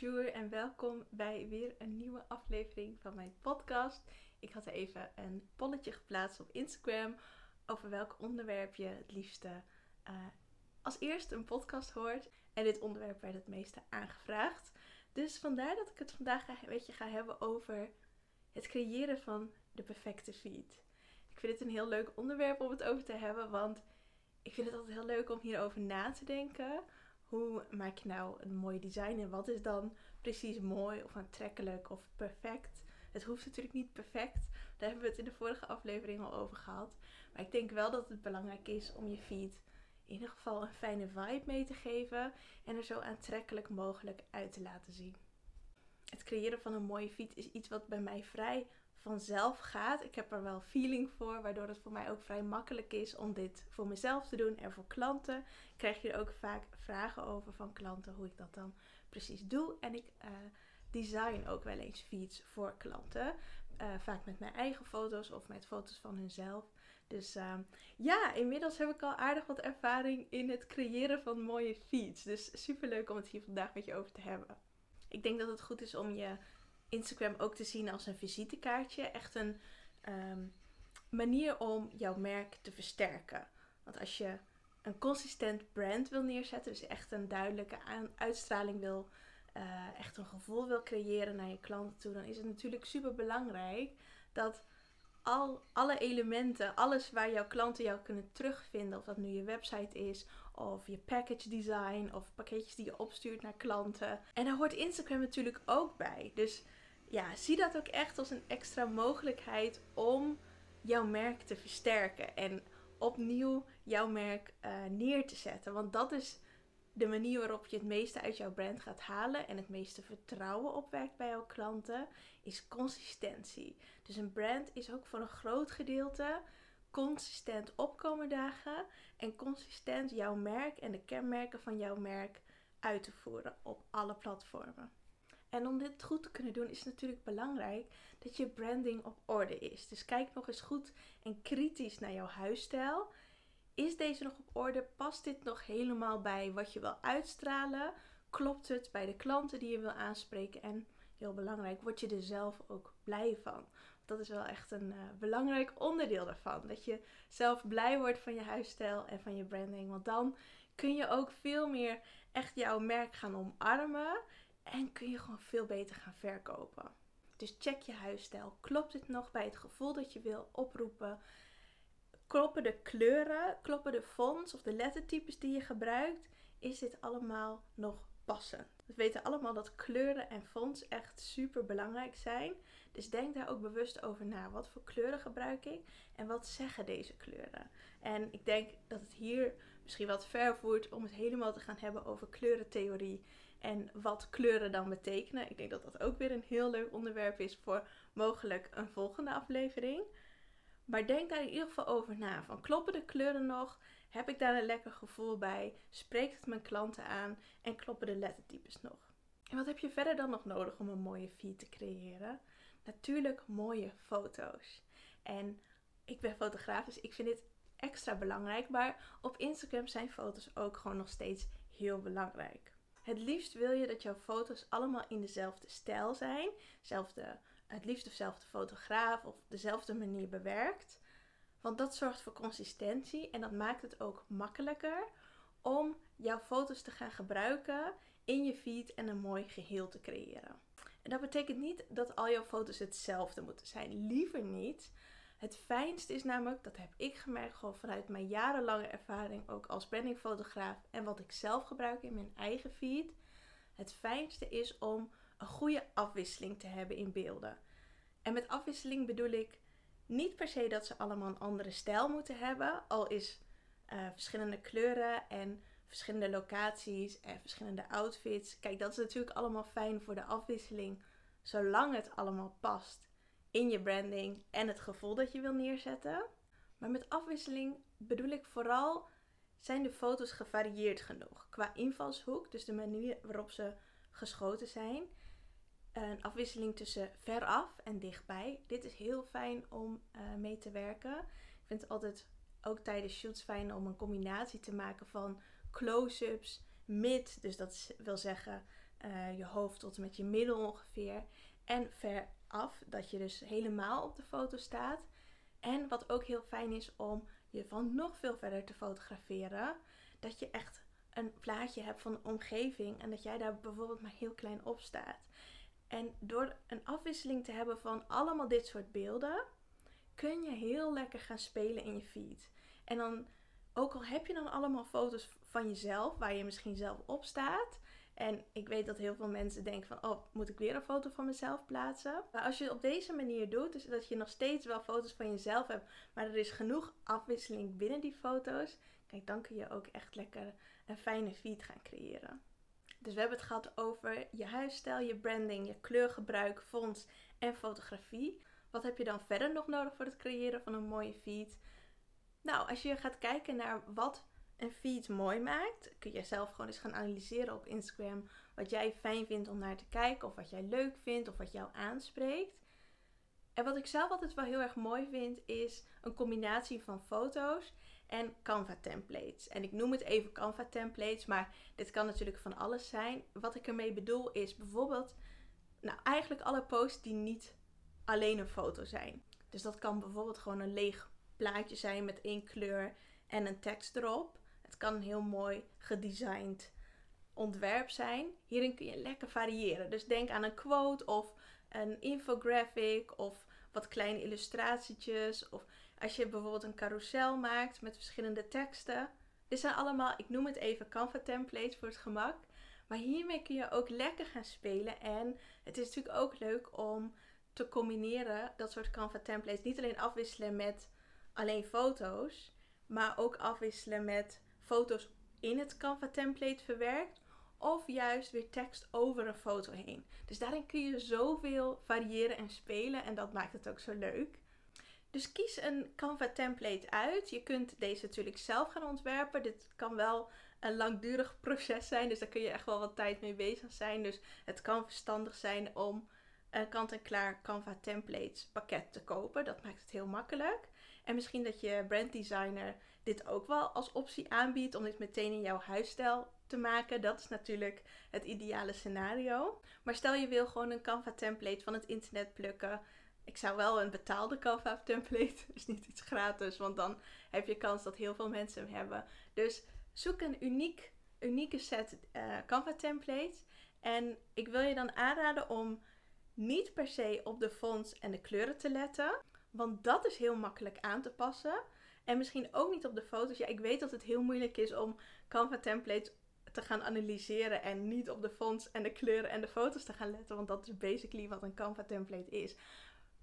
bonjour en welkom bij weer een nieuwe aflevering van mijn podcast. Ik had even een polletje geplaatst op Instagram over welk onderwerp je het liefste uh, als eerste een podcast hoort. En dit onderwerp werd het meeste aangevraagd. Dus vandaar dat ik het vandaag een beetje ga hebben over het creëren van de perfecte feed. Ik vind het een heel leuk onderwerp om het over te hebben, want ik vind het altijd heel leuk om hierover na te denken. Hoe maak je nou een mooi design en wat is dan precies mooi of aantrekkelijk of perfect? Het hoeft natuurlijk niet perfect. Daar hebben we het in de vorige aflevering al over gehad. Maar ik denk wel dat het belangrijk is om je feed in ieder geval een fijne vibe mee te geven en er zo aantrekkelijk mogelijk uit te laten zien. Het creëren van een mooie feed is iets wat bij mij vrij vanzelf gaat. Ik heb er wel feeling voor, waardoor het voor mij ook vrij makkelijk is om dit voor mezelf te doen en voor klanten. Krijg je er ook vaak vragen over van klanten hoe ik dat dan precies doe. En ik uh, design ook wel eens feeds voor klanten. Uh, vaak met mijn eigen foto's of met foto's van hunzelf. Dus uh, ja, inmiddels heb ik al aardig wat ervaring in het creëren van mooie feeds. Dus super leuk om het hier vandaag met je over te hebben. Ik denk dat het goed is om je Instagram ook te zien als een visitekaartje. Echt een um, manier om jouw merk te versterken. Want als je een consistent brand wil neerzetten, dus echt een duidelijke uitstraling wil, uh, echt een gevoel wil creëren naar je klanten toe, dan is het natuurlijk super belangrijk dat al, alle elementen, alles waar jouw klanten jou kunnen terugvinden, of dat nu je website is, of je package design, of pakketjes die je opstuurt naar klanten. En daar hoort Instagram natuurlijk ook bij. Dus ja, zie dat ook echt als een extra mogelijkheid om jouw merk te versterken en opnieuw jouw merk uh, neer te zetten. Want dat is de manier waarop je het meeste uit jouw brand gaat halen en het meeste vertrouwen opwekt bij jouw klanten, is consistentie. Dus een brand is ook voor een groot gedeelte consistent opkomen dagen en consistent jouw merk en de kenmerken van jouw merk uit te voeren op alle platformen. En om dit goed te kunnen doen is het natuurlijk belangrijk dat je branding op orde is. Dus kijk nog eens goed en kritisch naar jouw huisstijl. Is deze nog op orde? Past dit nog helemaal bij wat je wil uitstralen? Klopt het bij de klanten die je wil aanspreken? En heel belangrijk, word je er zelf ook blij van? Dat is wel echt een uh, belangrijk onderdeel daarvan. Dat je zelf blij wordt van je huisstijl en van je branding. Want dan kun je ook veel meer echt jouw merk gaan omarmen. En kun je gewoon veel beter gaan verkopen. Dus check je huisstijl. Klopt het nog bij het gevoel dat je wil oproepen? Kloppen de kleuren, kloppen de fonts of de lettertypes die je gebruikt? Is dit allemaal nog passend? We weten allemaal dat kleuren en fonts echt super belangrijk zijn. Dus denk daar ook bewust over na. Wat voor kleuren gebruik ik en wat zeggen deze kleuren? En ik denk dat het hier misschien wat ver voert om het helemaal te gaan hebben over kleurentheorie en wat kleuren dan betekenen. Ik denk dat dat ook weer een heel leuk onderwerp is voor mogelijk een volgende aflevering. Maar denk daar in ieder geval over na. Van kloppen de kleuren nog? Heb ik daar een lekker gevoel bij? Spreekt het mijn klanten aan? En kloppen de lettertypes nog? En wat heb je verder dan nog nodig om een mooie feed te creëren? Natuurlijk mooie foto's. En ik ben fotograaf, dus ik vind dit extra belangrijk. Maar op Instagram zijn foto's ook gewoon nog steeds heel belangrijk. Het liefst wil je dat jouw foto's allemaal in dezelfde stijl zijn. Het liefst dezelfde fotograaf of dezelfde manier bewerkt. Want dat zorgt voor consistentie en dat maakt het ook makkelijker om jouw foto's te gaan gebruiken in je feed en een mooi geheel te creëren. En dat betekent niet dat al jouw foto's hetzelfde moeten zijn. Liever niet. Het fijnste is namelijk, dat heb ik gemerkt gewoon vanuit mijn jarenlange ervaring ook als brandingfotograaf en wat ik zelf gebruik in mijn eigen feed. Het fijnste is om een goede afwisseling te hebben in beelden. En met afwisseling bedoel ik niet per se dat ze allemaal een andere stijl moeten hebben, al is uh, verschillende kleuren en verschillende locaties en verschillende outfits. Kijk, dat is natuurlijk allemaal fijn voor de afwisseling, zolang het allemaal past in je branding en het gevoel dat je wil neerzetten. Maar met afwisseling bedoel ik vooral zijn de foto's gevarieerd genoeg qua invalshoek, dus de manier waarop ze geschoten zijn. Een afwisseling tussen veraf en dichtbij. Dit is heel fijn om uh, mee te werken. Ik vind het altijd ook tijdens shoots fijn om een combinatie te maken van close-ups, mid, dus dat wil zeggen eh, je hoofd tot en met je middel ongeveer. En veraf, dat je dus helemaal op de foto staat. En wat ook heel fijn is om je van nog veel verder te fotograferen. Dat je echt een plaatje hebt van de omgeving en dat jij daar bijvoorbeeld maar heel klein op staat. En door een afwisseling te hebben van allemaal dit soort beelden, kun je heel lekker gaan spelen in je feed. En dan, ook al heb je dan allemaal foto's van jezelf, waar je misschien zelf op staat. En ik weet dat heel veel mensen denken van, oh, moet ik weer een foto van mezelf plaatsen? Maar als je het op deze manier doet, dus dat je nog steeds wel foto's van jezelf hebt, maar er is genoeg afwisseling binnen die foto's, kijk, dan kun je ook echt lekker een fijne feed gaan creëren. Dus we hebben het gehad over je huisstijl, je branding, je kleurgebruik, fonts en fotografie. Wat heb je dan verder nog nodig voor het creëren van een mooie feed? Nou, als je gaat kijken naar wat een feed mooi maakt, kun je zelf gewoon eens gaan analyseren op Instagram wat jij fijn vindt om naar te kijken, of wat jij leuk vindt, of wat jou aanspreekt. En wat ik zelf altijd wel heel erg mooi vind, is een combinatie van foto's en Canva templates. En ik noem het even Canva templates, maar dit kan natuurlijk van alles zijn. Wat ik ermee bedoel is bijvoorbeeld, nou eigenlijk alle posts die niet alleen een foto zijn. Dus dat kan bijvoorbeeld gewoon een leeg plaatje zijn met één kleur en een tekst erop. Het kan een heel mooi gedesigned ontwerp zijn. Hierin kun je lekker variëren. Dus denk aan een quote of een infographic of wat kleine illustratietjes. Of als je bijvoorbeeld een carousel maakt met verschillende teksten. Dit zijn allemaal, ik noem het even Canva templates voor het gemak. Maar hiermee kun je ook lekker gaan spelen. En het is natuurlijk ook leuk om te combineren dat soort Canva templates. Niet alleen afwisselen met alleen foto's, maar ook afwisselen met foto's in het Canva template verwerkt. Of juist weer tekst over een foto heen. Dus daarin kun je zoveel variëren en spelen. En dat maakt het ook zo leuk. Dus kies een Canva template uit. Je kunt deze natuurlijk zelf gaan ontwerpen. Dit kan wel een langdurig proces zijn. Dus daar kun je echt wel wat tijd mee bezig zijn. Dus het kan verstandig zijn om een kant-en-klaar Canva templates pakket te kopen. Dat maakt het heel makkelijk. En misschien dat je branddesigner dit ook wel als optie aanbiedt om dit meteen in jouw huisstijl te maken. Dat is natuurlijk het ideale scenario. Maar stel je wil gewoon een Canva template van het internet plukken. Ik zou wel een betaalde Canva template, dus niet iets gratis, want dan heb je kans dat heel veel mensen hem hebben. Dus zoek een uniek, unieke set uh, Canva templates. En ik wil je dan aanraden om niet per se op de fonts en de kleuren te letten. Want dat is heel makkelijk aan te passen. En misschien ook niet op de foto's. Ja, ik weet dat het heel moeilijk is om Canva templates te gaan analyseren en niet op de fonts en de kleuren en de foto's te gaan letten. Want dat is basically wat een Canva template is.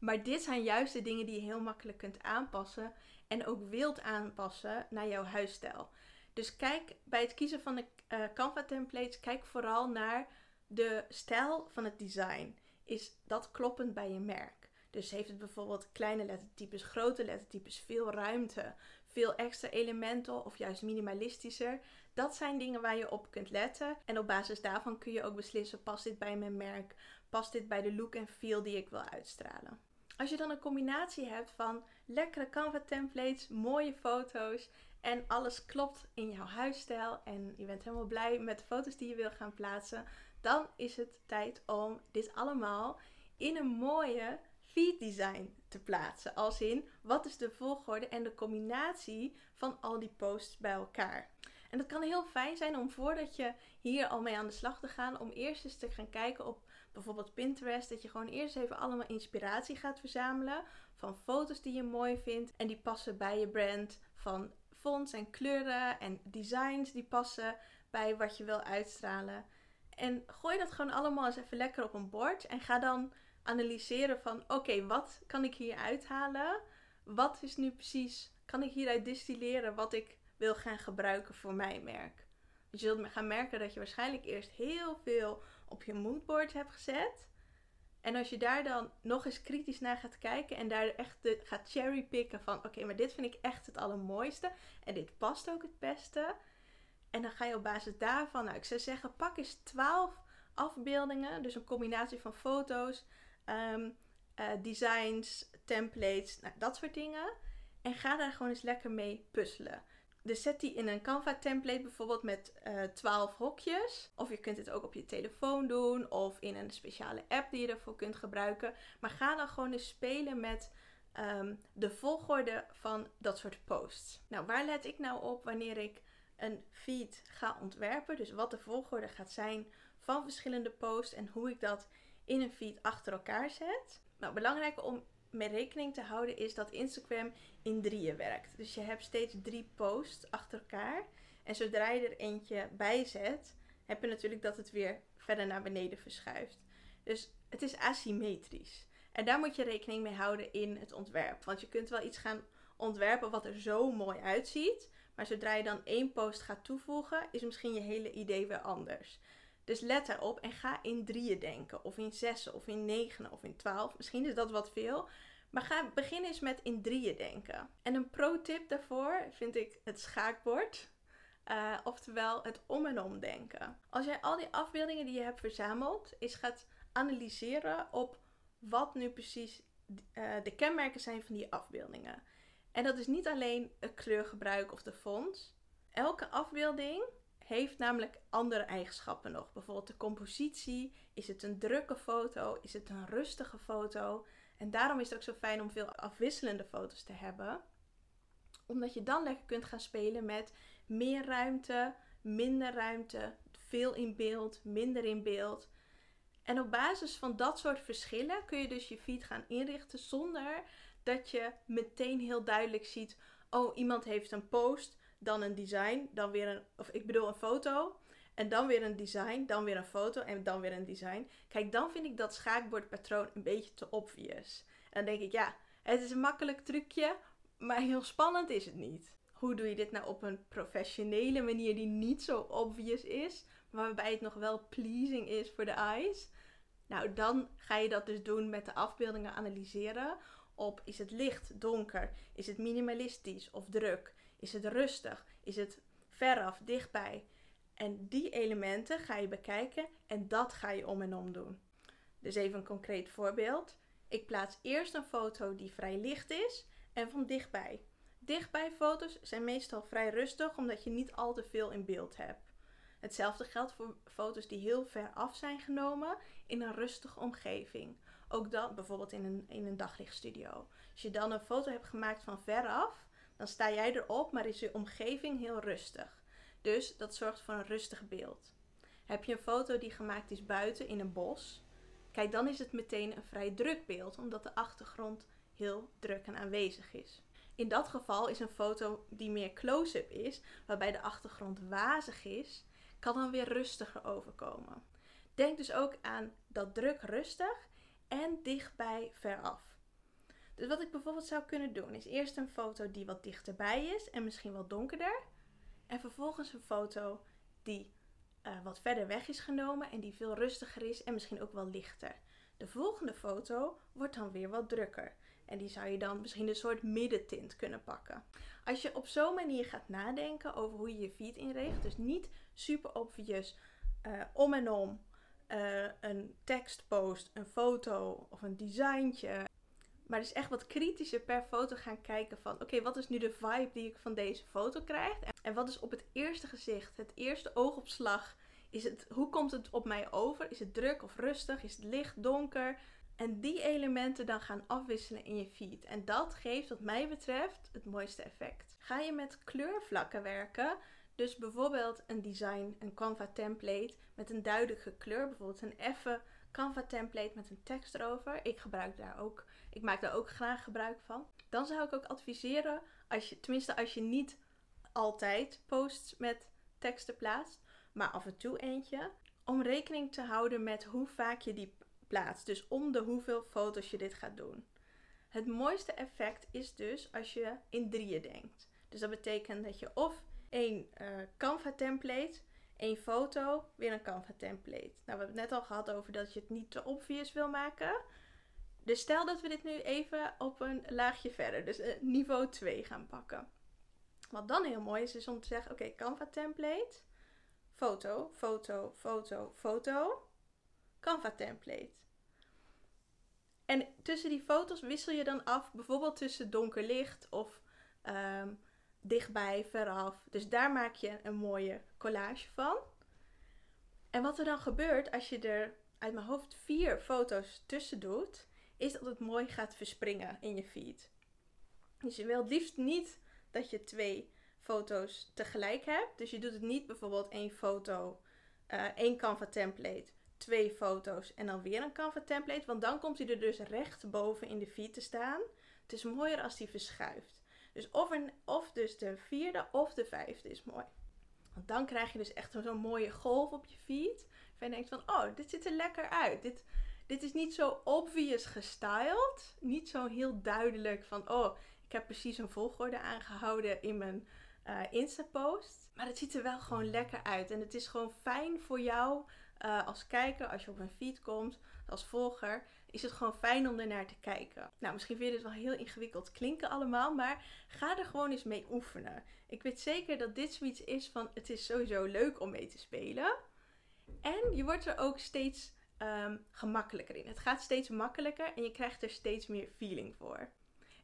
Maar dit zijn juist de dingen die je heel makkelijk kunt aanpassen en ook wilt aanpassen naar jouw huisstijl. Dus kijk bij het kiezen van de uh, Canva templates, kijk vooral naar de stijl van het design. Is dat kloppend bij je merk? Dus heeft het bijvoorbeeld kleine lettertypes, grote lettertypes, veel ruimte, veel extra elementen of juist minimalistischer? Dat zijn dingen waar je op kunt letten. En op basis daarvan kun je ook beslissen: past dit bij mijn merk? Past dit bij de look en feel die ik wil uitstralen? Als je dan een combinatie hebt van lekkere Canva templates, mooie foto's en alles klopt in jouw huisstijl en je bent helemaal blij met de foto's die je wil gaan plaatsen, dan is het tijd om dit allemaal in een mooie feed design te plaatsen. Als in, wat is de volgorde en de combinatie van al die posts bij elkaar. En dat kan heel fijn zijn om voordat je hier al mee aan de slag te gaan, om eerst eens te gaan kijken op bijvoorbeeld Pinterest. Dat je gewoon eerst even allemaal inspiratie gaat verzamelen van foto's die je mooi vindt en die passen bij je brand. Van fonts en kleuren en designs die passen bij wat je wil uitstralen. En gooi dat gewoon allemaal eens even lekker op een bord en ga dan analyseren van oké, wat kan ik hier uithalen? Wat is nu precies, kan ik hieruit distilleren wat ik wil gaan gebruiken voor mijn merk? je zult gaan merken dat je waarschijnlijk eerst heel veel op je moodboard hebt gezet. En als je daar dan nog eens kritisch naar gaat kijken en daar echt de, gaat cherrypicken van oké, maar dit vind ik echt het allermooiste en dit past ook het beste. En dan ga je op basis daarvan, nou ik zou zeggen, pak eens 12 afbeeldingen, dus een combinatie van foto's, Ehm, eh, designs, templates, nou, dat soort dingen. En ga daar gewoon eens lekker mee puzzelen. Dus zet die in een Canva template bijvoorbeeld met uh, eh, 12 hokjes. Of je kunt het ook op je telefoon doen of in een speciale app die je ervoor kunt gebruiken. Maar ga dan gewoon eens spelen met um, de volgorde van dat soort posts. Nou, waar let ik nou op wanneer ik een feed ga ontwerpen? Dus wat de volgorde gaat zijn van verschillende posts en hoe ik dat in een feed achter elkaar zet. Nou, belangrijk om mee rekening te houden is dat Instagram in drieën werkt. Dus je hebt steeds drie posts achter elkaar. En zodra je er eentje bij zet, heb je natuurlijk dat het weer verder naar beneden verschuift. Dus het is asymmetrisch. En daar moet je rekening mee houden in het ontwerp. Want je kunt wel iets gaan ontwerpen wat er zo mooi uitziet. Maar zodra je dan één post gaat toevoegen, is misschien je hele idee weer anders. Dus let daarop en ga in drieën denken. Of in zessen, of in negen, of in twaalf. Misschien is dat wat veel. Maar ga begin eens met in drieën denken. En een pro-tip daarvoor vind ik het schaakbord. Uh, oftewel het om en om denken. Als jij al die afbeeldingen die je hebt verzameld, eens gaat analyseren op wat nu precies uh, de kenmerken zijn van die afbeeldingen. En dat is niet alleen het kleurgebruik of de font. Elke afbeelding heeft namelijk andere eigenschappen nog. Bijvoorbeeld de compositie. Is het een drukke foto? Is het een rustige foto? En daarom is het ook zo fijn om veel afwisselende foto's te hebben. Omdat je dan lekker kunt gaan spelen met meer ruimte, minder ruimte, veel in beeld, minder in beeld. En op basis van dat soort verschillen kun je dus je feed gaan inrichten zonder dat je meteen heel duidelijk ziet: oh, iemand heeft een post, dan een design, dan weer een, of ik bedoel een foto, en dan weer een design, dan weer een foto en dan weer een design. Kijk, dan vind ik dat schaakbordpatroon een beetje te obvious. En dan denk ik, ja, het is een makkelijk trucje, maar heel spannend is het niet. Hoe doe je dit nou op een professionele manier die niet zo obvious is, maar waarbij het nog wel pleasing is voor de eyes? Nou, dan ga je dat dus doen met de afbeeldingen analyseren op is het licht, donker, is het minimalistisch of druk, is het rustig, is het veraf, dichtbij. En die elementen ga je bekijken en dat ga je om en om doen. Dus even een concreet voorbeeld. Ik plaats eerst een foto die vrij licht is en van dichtbij. Dichtbij foto's zijn meestal vrij rustig omdat je niet al te veel in beeld hebt. Hetzelfde geldt voor foto's die heel ver af zijn genomen in een rustige omgeving. Ook dat bijvoorbeeld in een, in een daglichtstudio. Als je dan een foto hebt gemaakt van veraf, dan sta jij erop, maar is je omgeving heel rustig. Dus dat zorgt voor een rustig beeld. Heb je een foto die gemaakt is buiten in een bos, kijk dan is het meteen een vrij druk beeld, omdat de achtergrond heel druk en aanwezig is. In dat geval is een foto die meer close-up is, waarbij de achtergrond wazig is, kan dan weer rustiger overkomen. Denk dus ook aan dat druk rustig en dichtbij veraf. Dus wat ik bijvoorbeeld zou kunnen doen is eerst een foto die wat dichterbij is en misschien wat donkerder. En vervolgens een foto die uh, wat verder weg is genomen en die veel rustiger is en misschien ook wel lichter. De volgende foto wordt dan weer wat drukker. En die zou je dan misschien een soort middentint kunnen pakken. Als je op zo'n manier gaat nadenken over hoe je je feed inricht, dus niet super obvious uh, om en om uh, een tekstpost, een foto of een designtje. Maar dus echt wat kritischer per foto gaan kijken van oké, wat is nu de vibe die ik van deze foto krijg? En wat is op het eerste gezicht, het eerste oogopslag? Is het, hoe komt het op mij over? Is het druk of rustig? Is het licht, donker? En die elementen dan gaan afwisselen in je feed. En dat geeft wat mij betreft het mooiste effect. Ga je met kleurvlakken werken, dus bijvoorbeeld een design, een Canva template met een duidelijke kleur. Bijvoorbeeld een effe Canva template met een tekst erover. Ik gebruik daar ook, ik maak daar ook graag gebruik van. Dan zou ik ook adviseren, als je, tenminste als je niet altijd posts met teksten plaatst, maar af en toe eentje, om rekening te houden met hoe vaak je die plaatst. Dus om de hoeveel foto's je dit gaat doen. Het mooiste effect is dus als je in drieën denkt. Dus dat betekent dat je of één uh, Canva template, één foto, weer een Canva template. Nou, we hebben het net al gehad over dat je het niet te obvious wil maken. Dus stel dat we dit nu even op een laagje verder, dus uh, niveau 2 gaan pakken. Wat dan heel mooi is, is om te zeggen: oké, Canva template, foto, foto, foto, foto, Canva template. En tussen die foto's wissel je dan af, bijvoorbeeld tussen donker licht of um, dichtbij, veraf. Dus daar maak je een mooie collage van. En wat er dan gebeurt als je er uit mijn hoofd vier foto's tussen doet, is dat het mooi gaat verspringen in je feed. Dus je wilt liefst niet dat je twee foto's tegelijk hebt. Dus je doet het niet bijvoorbeeld één foto, uh, één Canva template, twee foto's en dan weer een Canva template. Want dan komt hij er dus recht boven in de feed te staan. Het is mooier als die verschuift. Dus of, een, of dus de vierde of de vijfde is mooi. Want dan krijg je dus echt zo'n mooie golf op je feed. En je denkt van, oh, dit ziet er lekker uit. Dit, dit is niet zo obvious gestyled. Niet zo heel duidelijk van, oh, ik heb precies een volgorde aangehouden in mijn uh, Insta-post. Maar het ziet er wel gewoon lekker uit. En het is gewoon fijn voor jou uh, als kijker, als je op een feed komt, als volger, is het gewoon fijn om er naar te kijken. Nou, misschien vind je dit wel heel ingewikkeld klinken allemaal, maar ga er gewoon eens mee oefenen. Ik weet zeker dat dit zoiets is van het is sowieso leuk om mee te spelen. En je wordt er ook steeds um, gemakkelijker in. Het gaat steeds makkelijker en je krijgt er steeds meer feeling voor.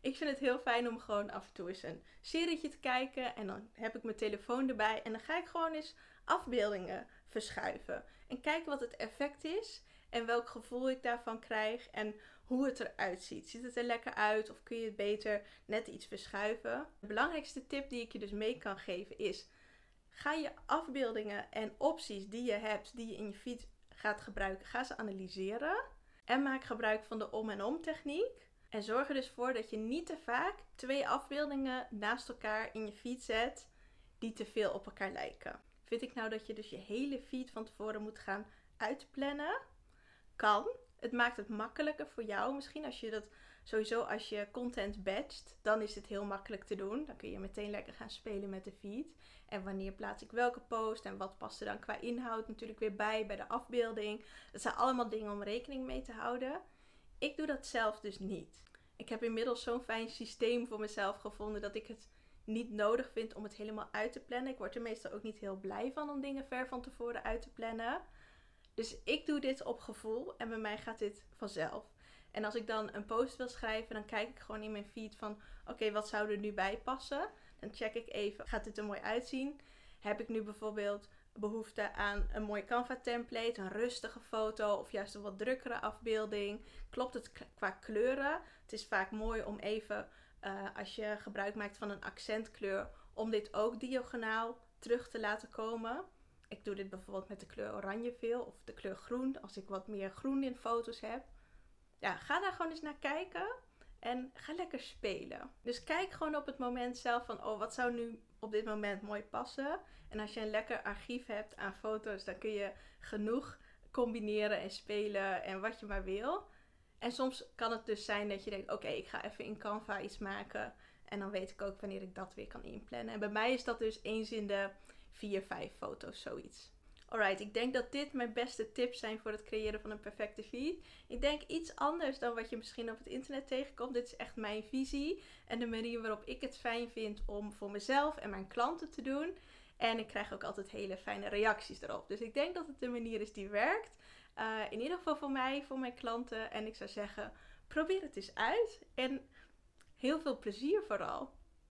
Ik vind het heel fijn om gewoon af en toe eens een serietje te kijken. En dan heb ik mijn telefoon erbij. En dan ga ik gewoon eens afbeeldingen verschuiven. En kijken wat het effect is. En welk gevoel ik daarvan krijg. En hoe het eruit ziet. Ziet het er lekker uit? Of kun je het beter net iets verschuiven? De belangrijkste tip die ik je dus mee kan geven is. Ga je afbeeldingen en opties die je hebt, die je in je feed gaat gebruiken, ga ze analyseren. En maak gebruik van de om en om techniek. En zorg er dus voor dat je niet te vaak twee afbeeldingen naast elkaar in je feed zet die te veel op elkaar lijken. Vind ik nou dat je dus je hele feed van tevoren moet gaan uitplannen? Kan. Het maakt het makkelijker voor jou. Misschien als je dat sowieso als je content batcht, dan is het heel makkelijk te doen. Dan kun je meteen lekker gaan spelen met de feed. En wanneer plaats ik welke post en wat past er dan qua inhoud natuurlijk weer bij bij de afbeelding. Dat zijn allemaal dingen om rekening mee te houden. Ik doe dat zelf dus niet. Ik heb inmiddels zo'n fijn systeem voor mezelf gevonden dat ik het niet nodig vind om het helemaal uit te plannen. Ik word er meestal ook niet heel blij van om dingen ver van tevoren uit te plannen. Dus ik doe dit op gevoel en bij mij gaat dit vanzelf. En als ik dan een post wil schrijven, dan kijk ik gewoon in mijn feed van oké, wat zou er nu bij passen? Dan check ik even, gaat dit er mooi uitzien? Heb ik nu bijvoorbeeld behoefte aan een mooi Canva template, een rustige foto of juist een wat drukkere afbeelding? Klopt het qua kleuren? Het is vaak mooi om even, uh, als je gebruik maakt van een accentkleur, om dit ook diagonaal terug te laten komen. Ik doe dit bijvoorbeeld met de kleur oranje veel of de kleur groen, als ik wat meer groen in foto's heb. Ja, ga daar gewoon eens naar kijken. En ga lekker spelen. Dus kijk gewoon op het moment zelf van, oh, wat zou nu op dit moment mooi passen. En als je een lekker archief hebt aan foto's, dan kun je genoeg combineren en spelen en wat je maar wil. En soms kan het dus zijn dat je denkt, oké, ik ga even in Canva iets maken. En dan weet ik ook wanneer ik dat weer kan inplannen. En bij mij is dat dus eens in de 4, 5 foto's, zoiets. Alright, ik denk dat dit mijn beste tips zijn voor het creëren van een perfecte feed. Ik denk iets anders dan wat je misschien op het internet tegenkomt. Dit is echt mijn visie en de manier waarop ik het fijn vind om voor mezelf en mijn klanten te doen. En ik krijg ook altijd hele fijne reacties erop. Dus ik denk dat het de manier is die werkt. Uh, in ieder geval voor mij, voor mijn klanten. En ik zou zeggen, probeer het eens uit. En heel veel plezier vooral.